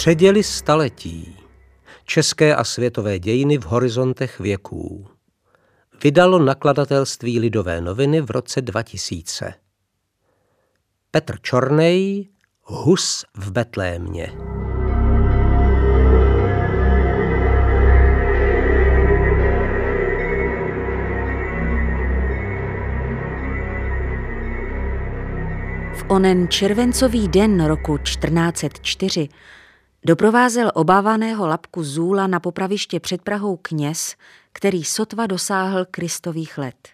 Předěli staletí. České a světové dějiny v horizontech věků. Vydalo nakladatelství Lidové noviny v roce 2000. Petr Čornej, Hus v Betlémě. V onen červencový den roku 1404 doprovázel obávaného lapku Zůla na popraviště před Prahou kněz, který sotva dosáhl kristových let.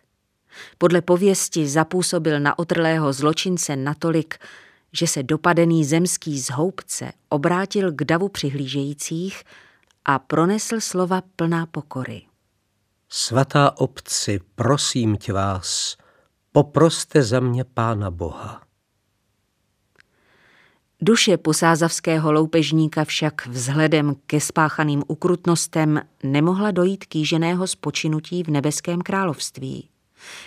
Podle pověsti zapůsobil na otrlého zločince natolik, že se dopadený zemský zhoubce obrátil k davu přihlížejících a pronesl slova plná pokory. Svatá obci, prosím tě vás, poproste za mě Pána Boha. Duše posázavského loupežníka však vzhledem ke spáchaným ukrutnostem nemohla dojít kýženého spočinutí v nebeském království.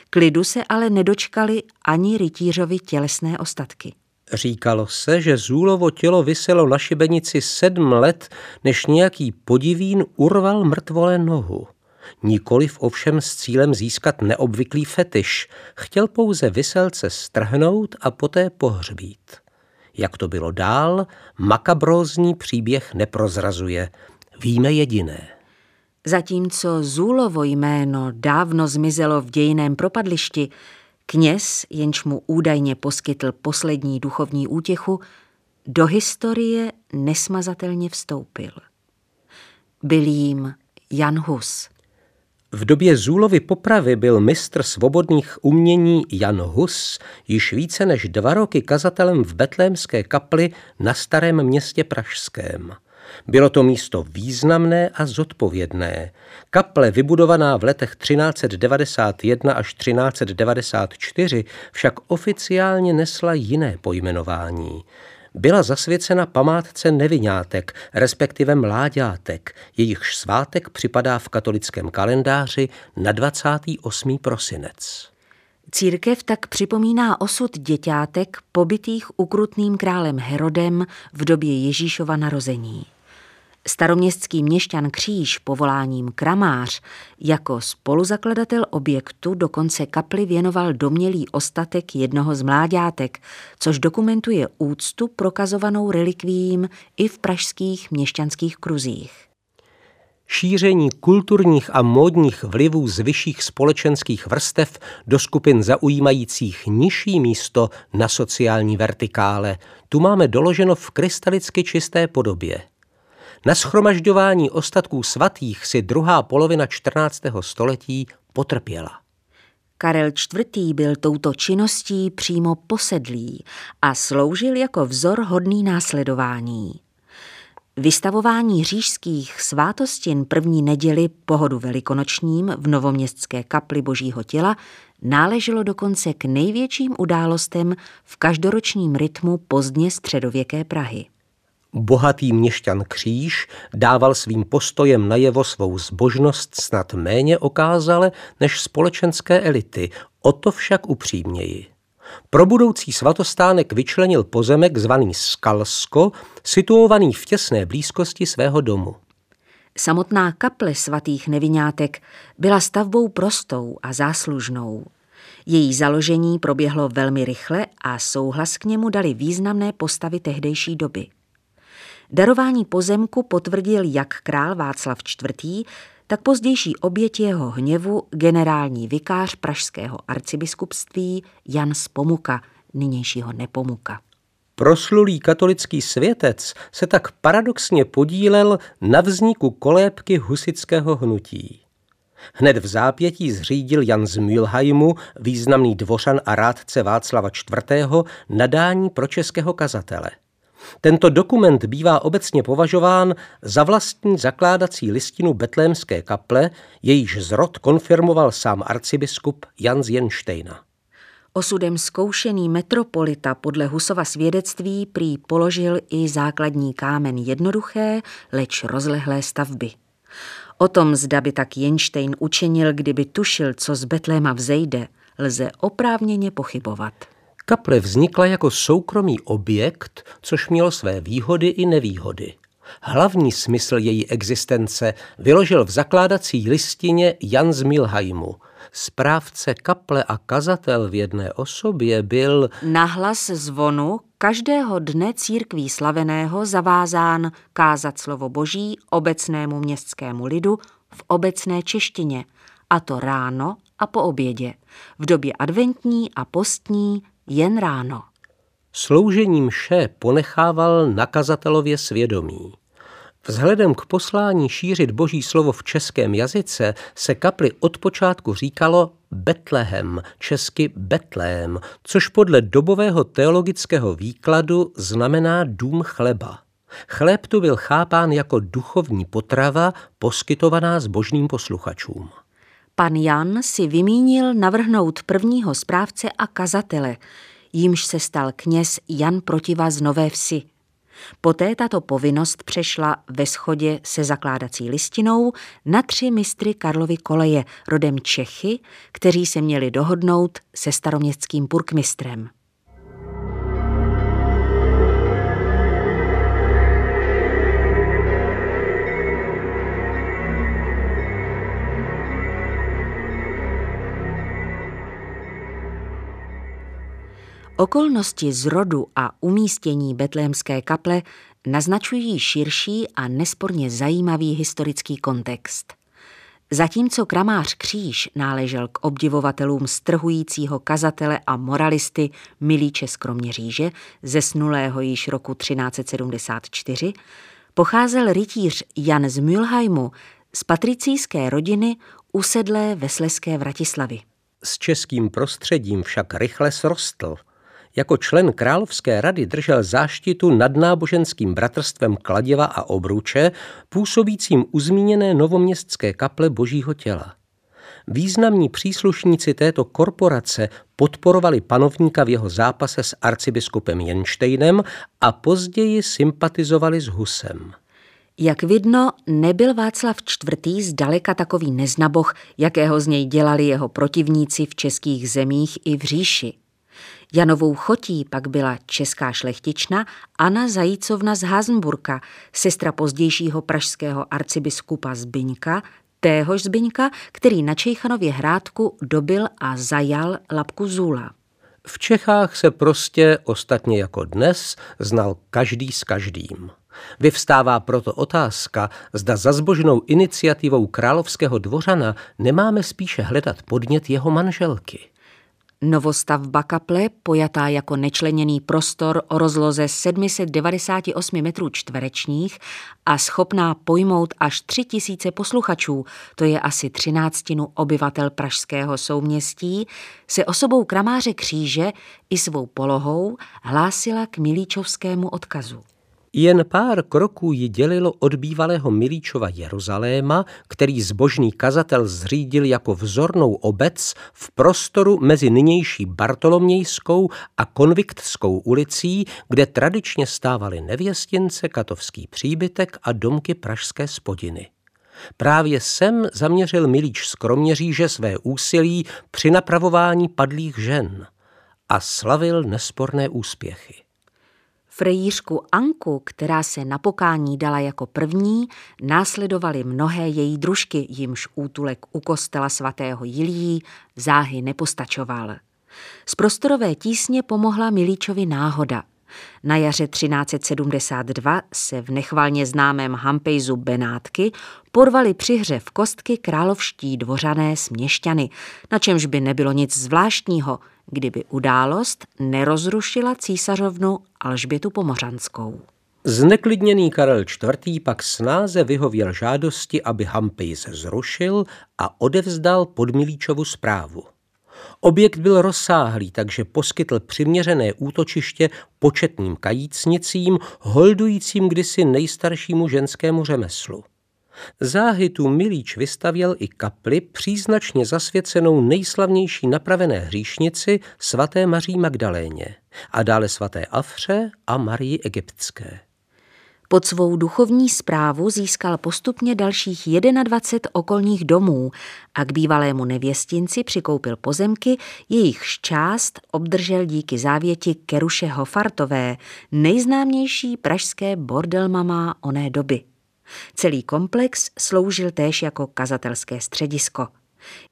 Klidu se ale nedočkali ani rytířovi tělesné ostatky. Říkalo se, že Zůlovo tělo vyselo na šibenici sedm let, než nějaký podivín urval mrtvole nohu. Nikoliv ovšem s cílem získat neobvyklý fetiš. Chtěl pouze vyselce strhnout a poté pohřbít. Jak to bylo dál, makabrózní příběh neprozrazuje. Víme jediné. Zatímco Zůlovo jméno dávno zmizelo v dějiném propadlišti, kněz, jenž mu údajně poskytl poslední duchovní útěchu, do historie nesmazatelně vstoupil. Byl jím Jan Hus. V době Zůlovy popravy byl mistr svobodných umění Jan Hus již více než dva roky kazatelem v betlémské kapli na starém městě Pražském. Bylo to místo významné a zodpovědné. Kaple vybudovaná v letech 1391 až 1394 však oficiálně nesla jiné pojmenování byla zasvěcena památce nevinátek, respektive mláďátek, jejichž svátek připadá v katolickém kalendáři na 28. prosinec. Církev tak připomíná osud děťátek pobytých ukrutným králem Herodem v době Ježíšova narození. Staroměstský měšťan Kříž povoláním Kramář jako spoluzakladatel objektu dokonce kapli věnoval domělý ostatek jednoho z mláďátek, což dokumentuje úctu prokazovanou relikvím i v pražských měšťanských kruzích. Šíření kulturních a módních vlivů z vyšších společenských vrstev do skupin zaujímajících nižší místo na sociální vertikále, tu máme doloženo v krystalicky čisté podobě – na schromažďování ostatků svatých si druhá polovina 14. století potrpěla. Karel IV. byl touto činností přímo posedlý a sloužil jako vzor hodný následování. Vystavování řížských svátostin první neděli pohodu velikonočním v novoměstské kapli Božího těla náleželo dokonce k největším událostem v každoročním rytmu pozdně středověké Prahy. Bohatý měšťan Kříž dával svým postojem najevo svou zbožnost snad méně okázale než společenské elity, o to však upřímněji. Pro budoucí svatostánek vyčlenil pozemek zvaný Skalsko, situovaný v těsné blízkosti svého domu. Samotná kaple svatých nevinátek byla stavbou prostou a záslužnou. Její založení proběhlo velmi rychle a souhlas k němu dali významné postavy tehdejší doby. Darování pozemku potvrdil jak král Václav IV., tak pozdější oběť jeho hněvu generální vikář pražského arcibiskupství Jan Spomuka, nynějšího Nepomuka. Proslulý katolický světec se tak paradoxně podílel na vzniku kolébky husického hnutí. Hned v zápětí zřídil Jan z Mülheimu, významný dvořan a rádce Václava IV., nadání pro českého kazatele – tento dokument bývá obecně považován za vlastní zakládací listinu betlémské kaple, jejíž zrod konfirmoval sám arcibiskup Jan Jenštejna. Osudem zkoušený metropolita podle Husova svědectví prý položil i základní kámen jednoduché, leč rozlehlé stavby. O tom, zda by tak Jenštejn učinil, kdyby tušil, co z Betléma vzejde, lze oprávněně pochybovat. Kaple vznikla jako soukromý objekt, což mělo své výhody i nevýhody. Hlavní smysl její existence vyložil v zakládací listině Jan z Milheimu. Správce kaple a kazatel v jedné osobě byl nahlas zvonu každého dne církví slaveného zavázán kázat slovo boží obecnému městskému lidu v obecné češtině, a to ráno a po obědě, v době adventní a postní jen ráno. Sloužením vše ponechával nakazatelově svědomí. Vzhledem k poslání šířit boží slovo v českém jazyce se kapli od počátku říkalo Betlehem, česky Betlém, což podle dobového teologického výkladu znamená dům chleba. Chléb tu byl chápán jako duchovní potrava poskytovaná zbožným posluchačům. Pan Jan si vymínil navrhnout prvního správce a kazatele, jímž se stal kněz Jan Protiva z Nové Vsi. Poté tato povinnost přešla ve schodě se zakládací listinou na tři mistry Karlovy koleje, rodem Čechy, kteří se měli dohodnout se staroměstským purkmistrem. Okolnosti zrodu a umístění betlémské kaple naznačují širší a nesporně zajímavý historický kontext. Zatímco kramář Kříž náležel k obdivovatelům strhujícího kazatele a moralisty Milíče z Kroměříže, zesnulého již roku 1374, pocházel rytíř Jan z Mülheimu z patricijské rodiny usedlé ve Sleské Vratislavy. S českým prostředím však rychle srostl – jako člen Královské rady držel záštitu nad náboženským bratrstvem Kladěva a Obruče, působícím u zmíněné novoměstské kaple Božího těla. Významní příslušníci této korporace podporovali panovníka v jeho zápase s arcibiskupem Jenštejnem a později sympatizovali s Husem. Jak vidno, nebyl Václav IV. zdaleka takový neznaboch, jakého z něj dělali jeho protivníci v českých zemích i v říši. Janovou chotí pak byla česká šlechtična Anna Zajícovna z Hasenburka, sestra pozdějšího pražského arcibiskupa Zbyňka, téhož Zbyňka, který na Čejchanově hrádku dobil a zajal Lapku Zula. V Čechách se prostě, ostatně jako dnes, znal každý s každým. Vyvstává proto otázka, zda za zbožnou iniciativou královského dvořana nemáme spíše hledat podnět jeho manželky. Novostavba kaple, pojatá jako nečleněný prostor o rozloze 798 metrů čtverečních a schopná pojmout až 3000 posluchačů, to je asi třináctinu obyvatel pražského souměstí, se osobou kramáře kříže i svou polohou hlásila k milíčovskému odkazu. Jen pár kroků ji dělilo od bývalého Milíčova Jeruzaléma, který zbožný kazatel zřídil jako vzornou obec v prostoru mezi nynější Bartolomějskou a Konviktskou ulicí, kde tradičně stávaly nevěstince, katovský příbytek a domky pražské spodiny. Právě sem zaměřil Milíč z Kroměříže své úsilí při napravování padlých žen a slavil nesporné úspěchy. Frejířku Anku, která se na pokání dala jako první, následovaly mnohé její družky, jimž útulek u kostela svatého Jilí záhy nepostačoval. Z prostorové tísně pomohla Milíčovi náhoda. Na jaře 1372 se v nechvalně známém Hampejzu Benátky porvali při hře v kostky královští dvořané směšťany, na čemž by nebylo nic zvláštního, kdyby událost nerozrušila císařovnu Alžbětu Pomořanskou. Zneklidněný Karel IV. pak snáze vyhověl žádosti, aby Hampejs zrušil a odevzdal podmilíčovu zprávu. Objekt byl rozsáhlý, takže poskytl přiměřené útočiště početným kajícnicím, holdujícím kdysi nejstaršímu ženskému řemeslu. Záhy tu Milíč vystavěl i kapli příznačně zasvěcenou nejslavnější napravené hříšnici svaté Maří Magdaléně a dále svaté Afře a Marii Egyptské. Pod svou duchovní zprávu získal postupně dalších 21 okolních domů a k bývalému nevěstinci přikoupil pozemky, jejichž část obdržel díky závěti Keruše Hofartové, nejznámější pražské bordelmama oné doby. Celý komplex sloužil též jako kazatelské středisko.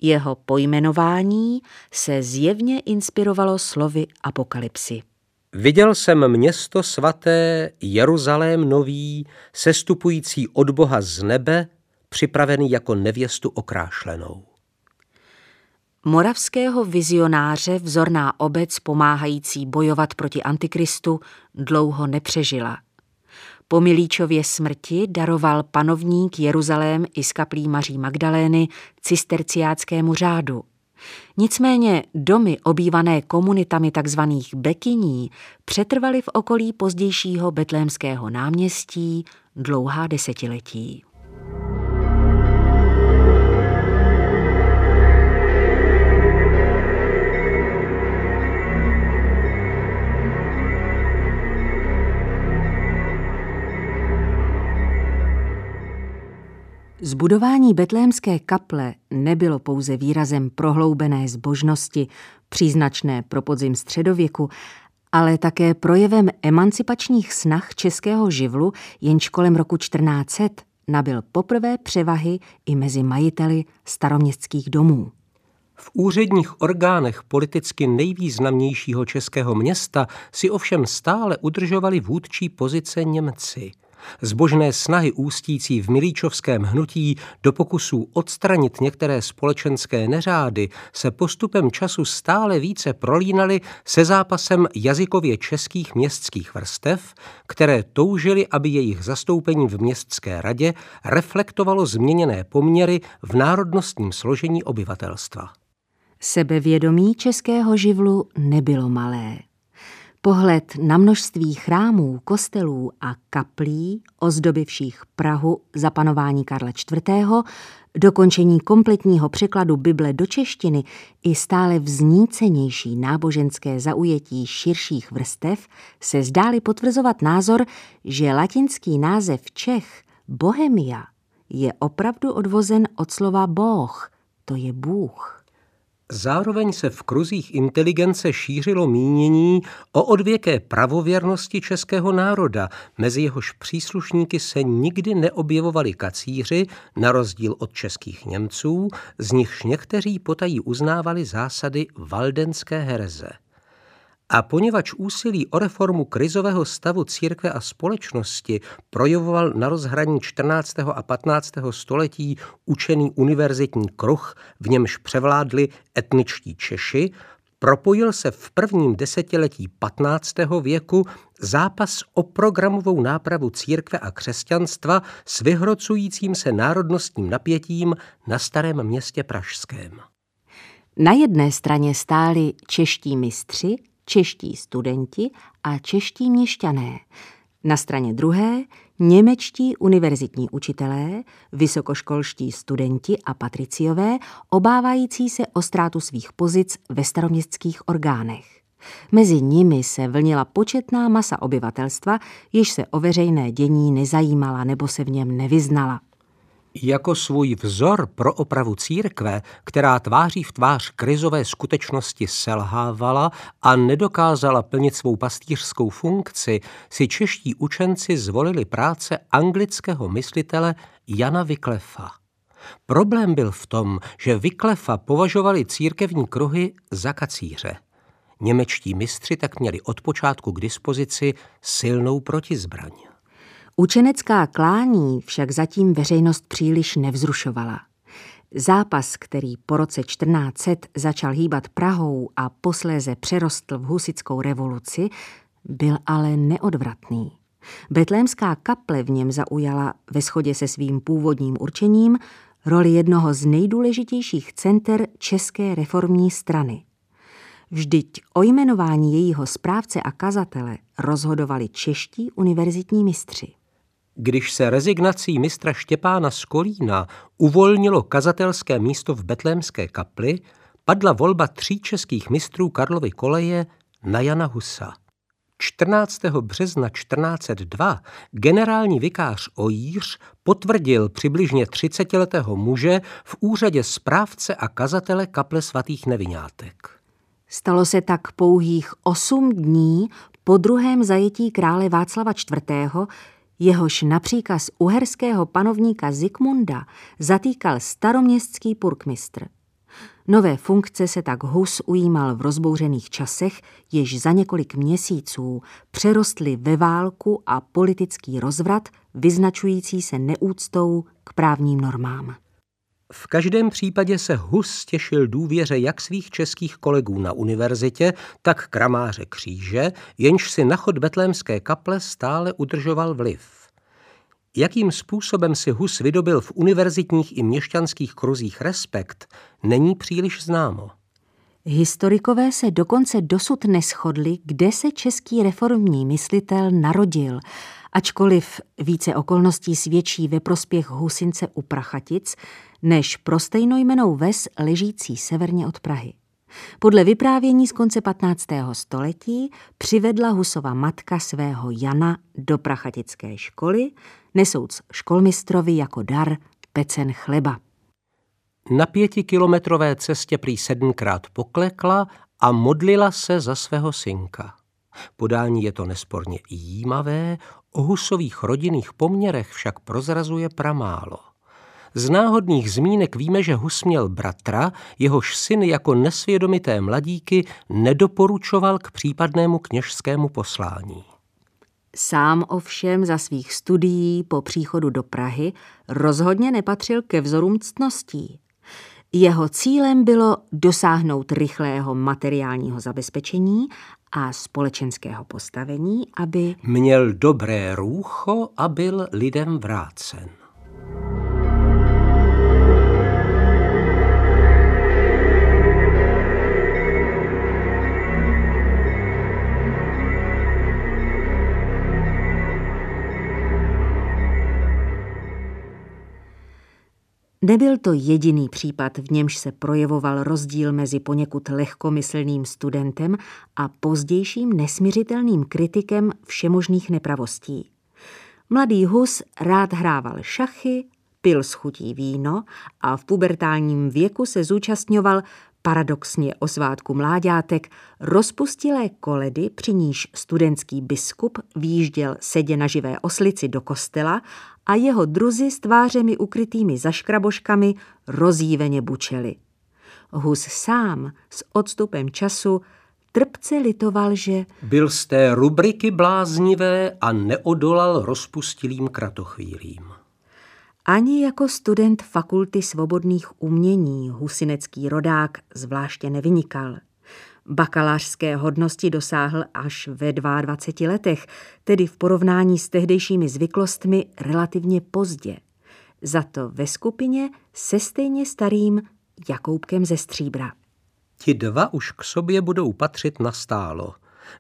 Jeho pojmenování se zjevně inspirovalo slovy apokalypsy. Viděl jsem město svaté Jeruzalém nový, sestupující od Boha z nebe, připravený jako nevěstu okrášlenou. Moravského vizionáře vzorná obec pomáhající bojovat proti antikristu dlouho nepřežila. Po Milíčově smrti daroval panovník Jeruzalém i z kaplí Maří Magdalény cisterciáckému řádu. Nicméně domy obývané komunitami tzv. bekyní přetrvaly v okolí pozdějšího betlémského náměstí dlouhá desetiletí. Zbudování betlémské kaple nebylo pouze výrazem prohloubené zbožnosti, příznačné pro podzim středověku, ale také projevem emancipačních snah českého živlu, jenž kolem roku 1400 nabil poprvé převahy i mezi majiteli staroměstských domů. V úředních orgánech politicky nejvýznamnějšího českého města si ovšem stále udržovali vůdčí pozice Němci – Zbožné snahy ústící v Milíčovském hnutí do pokusů odstranit některé společenské neřády se postupem času stále více prolínaly se zápasem jazykově českých městských vrstev, které toužily, aby jejich zastoupení v městské radě reflektovalo změněné poměry v národnostním složení obyvatelstva. Sebevědomí českého živlu nebylo malé. Pohled na množství chrámů, kostelů a kaplí, ozdobivších Prahu za panování Karla IV., dokončení kompletního překladu Bible do češtiny i stále vznícenější náboženské zaujetí širších vrstev se zdály potvrzovat názor, že latinský název Čech, Bohemia, je opravdu odvozen od slova Boh, to je Bůh. Zároveň se v kruzích inteligence šířilo mínění o odvěké pravověrnosti českého národa, mezi jehož příslušníky se nikdy neobjevovali kacíři, na rozdíl od českých Němců, z nichž někteří potají uznávali zásady valdenské hereze. A poněvadž úsilí o reformu krizového stavu církve a společnosti projevoval na rozhraní 14. a 15. století učený univerzitní kruh, v němž převládli etničtí Češi, propojil se v prvním desetiletí 15. věku zápas o programovou nápravu církve a křesťanstva s vyhrocujícím se národnostním napětím na starém městě Pražském. Na jedné straně stáli čeští mistři, čeští studenti a čeští měšťané. Na straně druhé němečtí univerzitní učitelé, vysokoškolští studenti a patriciové, obávající se o ztrátu svých pozic ve staroměstských orgánech. Mezi nimi se vlnila početná masa obyvatelstva, jež se o veřejné dění nezajímala nebo se v něm nevyznala. Jako svůj vzor pro opravu církve, která tváří v tvář krizové skutečnosti selhávala a nedokázala plnit svou pastýřskou funkci, si čeští učenci zvolili práce anglického myslitele Jana Vyklefa. Problém byl v tom, že Vyklefa považovali církevní kruhy za kacíře. Němečtí mistři tak měli od počátku k dispozici silnou protizbraň. Učenecká klání však zatím veřejnost příliš nevzrušovala. Zápas, který po roce 1400 začal hýbat Prahou a posléze přerostl v husickou revoluci, byl ale neodvratný. Betlémská kaple v něm zaujala ve shodě se svým původním určením roli jednoho z nejdůležitějších center České reformní strany. Vždyť o jmenování jejího správce a kazatele rozhodovali čeští univerzitní mistři. Když se rezignací mistra Štěpána z Kolína uvolnilo kazatelské místo v betlémské kapli, padla volba tří českých mistrů Karlovy koleje na Jana Husa. 14. března 1402 generální vikář Ojíř potvrdil přibližně 30-letého muže v úřadě správce a kazatele kaple svatých nevinátek. Stalo se tak pouhých osm dní po druhém zajetí krále Václava IV., jehož na příkaz uherského panovníka Zikmunda zatýkal staroměstský purkmistr. Nové funkce se tak Hus ujímal v rozbouřených časech, jež za několik měsíců přerostly ve válku a politický rozvrat, vyznačující se neúctou k právním normám. V každém případě se Hus těšil důvěře jak svých českých kolegů na univerzitě, tak kramáře kříže, jenž si na chod betlémské kaple stále udržoval vliv. Jakým způsobem si Hus vydobil v univerzitních i měšťanských kruzích respekt, není příliš známo. Historikové se dokonce dosud neschodli, kde se český reformní myslitel narodil, ačkoliv více okolností svědčí ve prospěch Husince u Prachatic, než pro stejnojmenou ves ležící severně od Prahy. Podle vyprávění z konce 15. století přivedla Husova matka svého Jana do prachatické školy, nesouc školmistrovi jako dar pecen chleba. Na pětikilometrové cestě prý sedmkrát poklekla a modlila se za svého synka. Podání je to nesporně jímavé, o husových rodinných poměrech však prozrazuje pramálo. Z náhodných zmínek víme, že Hus měl bratra, jehož syn jako nesvědomité mladíky nedoporučoval k případnému kněžskému poslání. Sám ovšem za svých studií po příchodu do Prahy rozhodně nepatřil ke vzorům ctností. Jeho cílem bylo dosáhnout rychlého materiálního zabezpečení a společenského postavení, aby měl dobré růcho a byl lidem vrácen. Nebyl to jediný případ, v němž se projevoval rozdíl mezi poněkud lehkomyslným studentem a pozdějším nesměřitelným kritikem všemožných nepravostí. Mladý Hus rád hrával šachy, pil s chutí víno a v pubertálním věku se zúčastňoval paradoxně o svátku mláďátek rozpustilé koledy, při níž studentský biskup výjížděl sedě na živé oslici do kostela a jeho druzy s tvářemi ukrytými za škraboškami rozjíveně bučeli. Hus sám s odstupem času trpce litoval, že byl z té rubriky bláznivé a neodolal rozpustilým kratochvílím. Ani jako student Fakulty svobodných umění husinecký rodák zvláště nevynikal. Bakalářské hodnosti dosáhl až ve 22 letech, tedy v porovnání s tehdejšími zvyklostmi relativně pozdě. Za to ve skupině se stejně starým Jakoubkem ze Stříbra. Ti dva už k sobě budou patřit nastálo.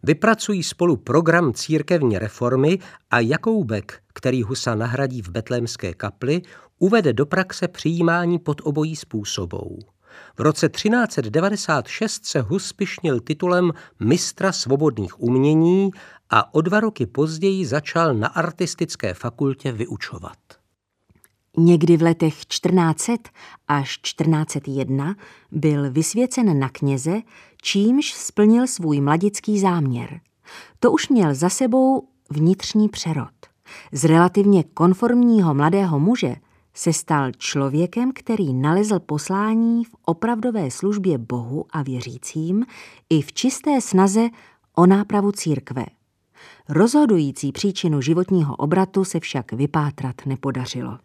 Vypracují spolu program církevní reformy a Jakoubek, který Husa nahradí v betlémské kapli, uvede do praxe přijímání pod obojí způsobou. V roce 1396 se Hus pišnil titulem mistra svobodných umění a o dva roky později začal na artistické fakultě vyučovat. Někdy v letech 1400 až 1401 byl vysvěcen na kněze, čímž splnil svůj mladický záměr. To už měl za sebou vnitřní přerod. Z relativně konformního mladého muže se stal člověkem, který nalezl poslání v opravdové službě Bohu a věřícím i v čisté snaze o nápravu církve. Rozhodující příčinu životního obratu se však vypátrat nepodařilo.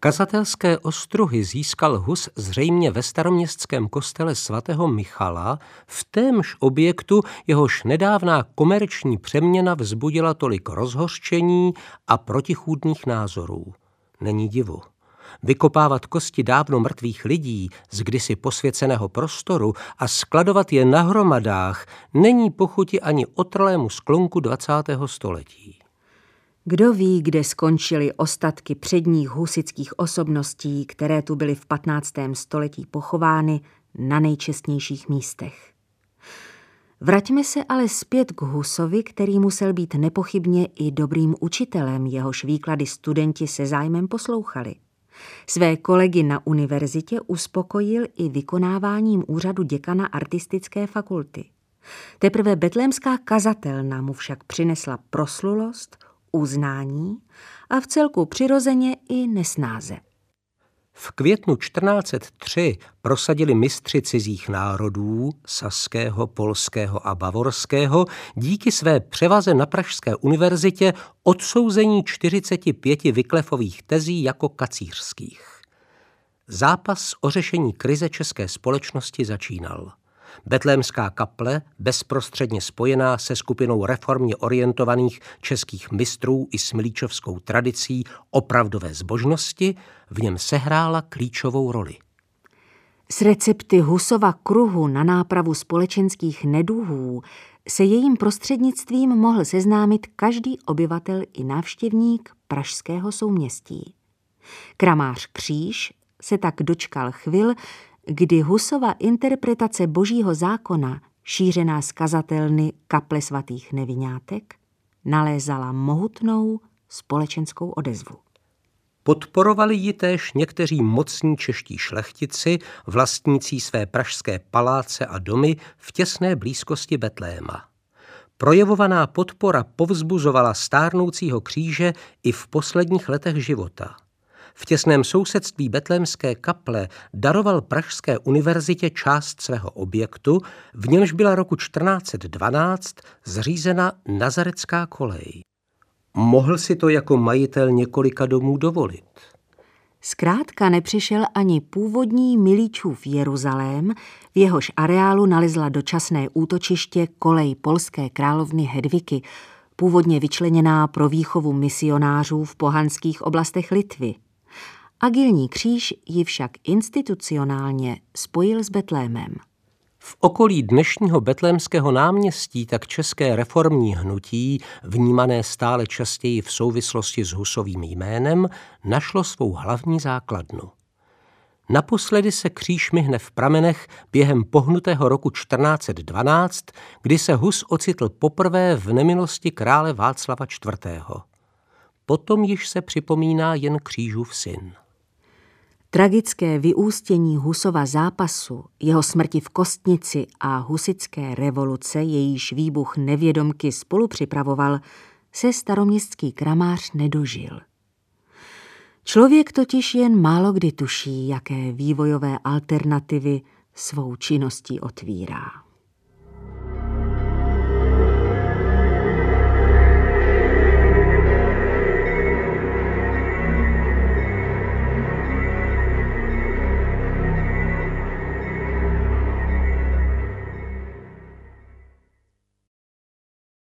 Kazatelské ostruhy získal Hus zřejmě ve staroměstském kostele svatého Michala, v témž objektu jehož nedávná komerční přeměna vzbudila tolik rozhořčení a protichůdných názorů. Není divu. Vykopávat kosti dávno mrtvých lidí z kdysi posvěceného prostoru a skladovat je na hromadách není pochuti ani otrlému sklonku 20. století. Kdo ví, kde skončily ostatky předních husických osobností, které tu byly v 15. století pochovány na nejčestnějších místech. Vraťme se ale zpět k Husovi, který musel být nepochybně i dobrým učitelem, jehož výklady studenti se zájmem poslouchali. Své kolegy na univerzitě uspokojil i vykonáváním úřadu děkana artistické fakulty. Teprve betlémská kazatelna mu však přinesla proslulost, uznání a v celku přirozeně i nesnáze. V květnu 1403 prosadili mistři cizích národů, saského, polského a bavorského, díky své převaze na Pražské univerzitě odsouzení 45 vyklefových tezí jako kacířských. Zápas o řešení krize české společnosti začínal. Betlémská kaple, bezprostředně spojená se skupinou reformně orientovaných českých mistrů i s milíčovskou tradicí opravdové zbožnosti, v něm sehrála klíčovou roli. S recepty Husova kruhu na nápravu společenských neduhů se jejím prostřednictvím mohl seznámit každý obyvatel i návštěvník pražského souměstí. Kramář Kříž se tak dočkal chvil, kdy Husova interpretace božího zákona, šířená z kazatelny kaple svatých nevinátek, nalézala mohutnou společenskou odezvu. Podporovali ji též někteří mocní čeští šlechtici, vlastnící své pražské paláce a domy v těsné blízkosti Betléma. Projevovaná podpora povzbuzovala stárnoucího kříže i v posledních letech života – v těsném sousedství betlémské kaple daroval Pražské univerzitě část svého objektu, v němž byla roku 1412 zřízena Nazarecká kolej. Mohl si to jako majitel několika domů dovolit. Zkrátka nepřišel ani původní milíčův Jeruzalém, v jehož areálu nalezla dočasné útočiště kolej polské královny Hedviky, původně vyčleněná pro výchovu misionářů v pohanských oblastech Litvy. Agilní kříž ji však institucionálně spojil s Betlémem. V okolí dnešního betlémského náměstí tak české reformní hnutí, vnímané stále častěji v souvislosti s Husovým jménem, našlo svou hlavní základnu. Naposledy se kříž myhne v pramenech během pohnutého roku 1412, kdy se Hus ocitl poprvé v nemilosti krále Václava IV. Potom již se připomíná jen křížův syn. Tragické vyústění Husova zápasu, jeho smrti v Kostnici a husické revoluce, jejíž výbuch nevědomky spolu připravoval, se staroměstský kramář nedožil. Člověk totiž jen málo kdy tuší, jaké vývojové alternativy svou činností otvírá.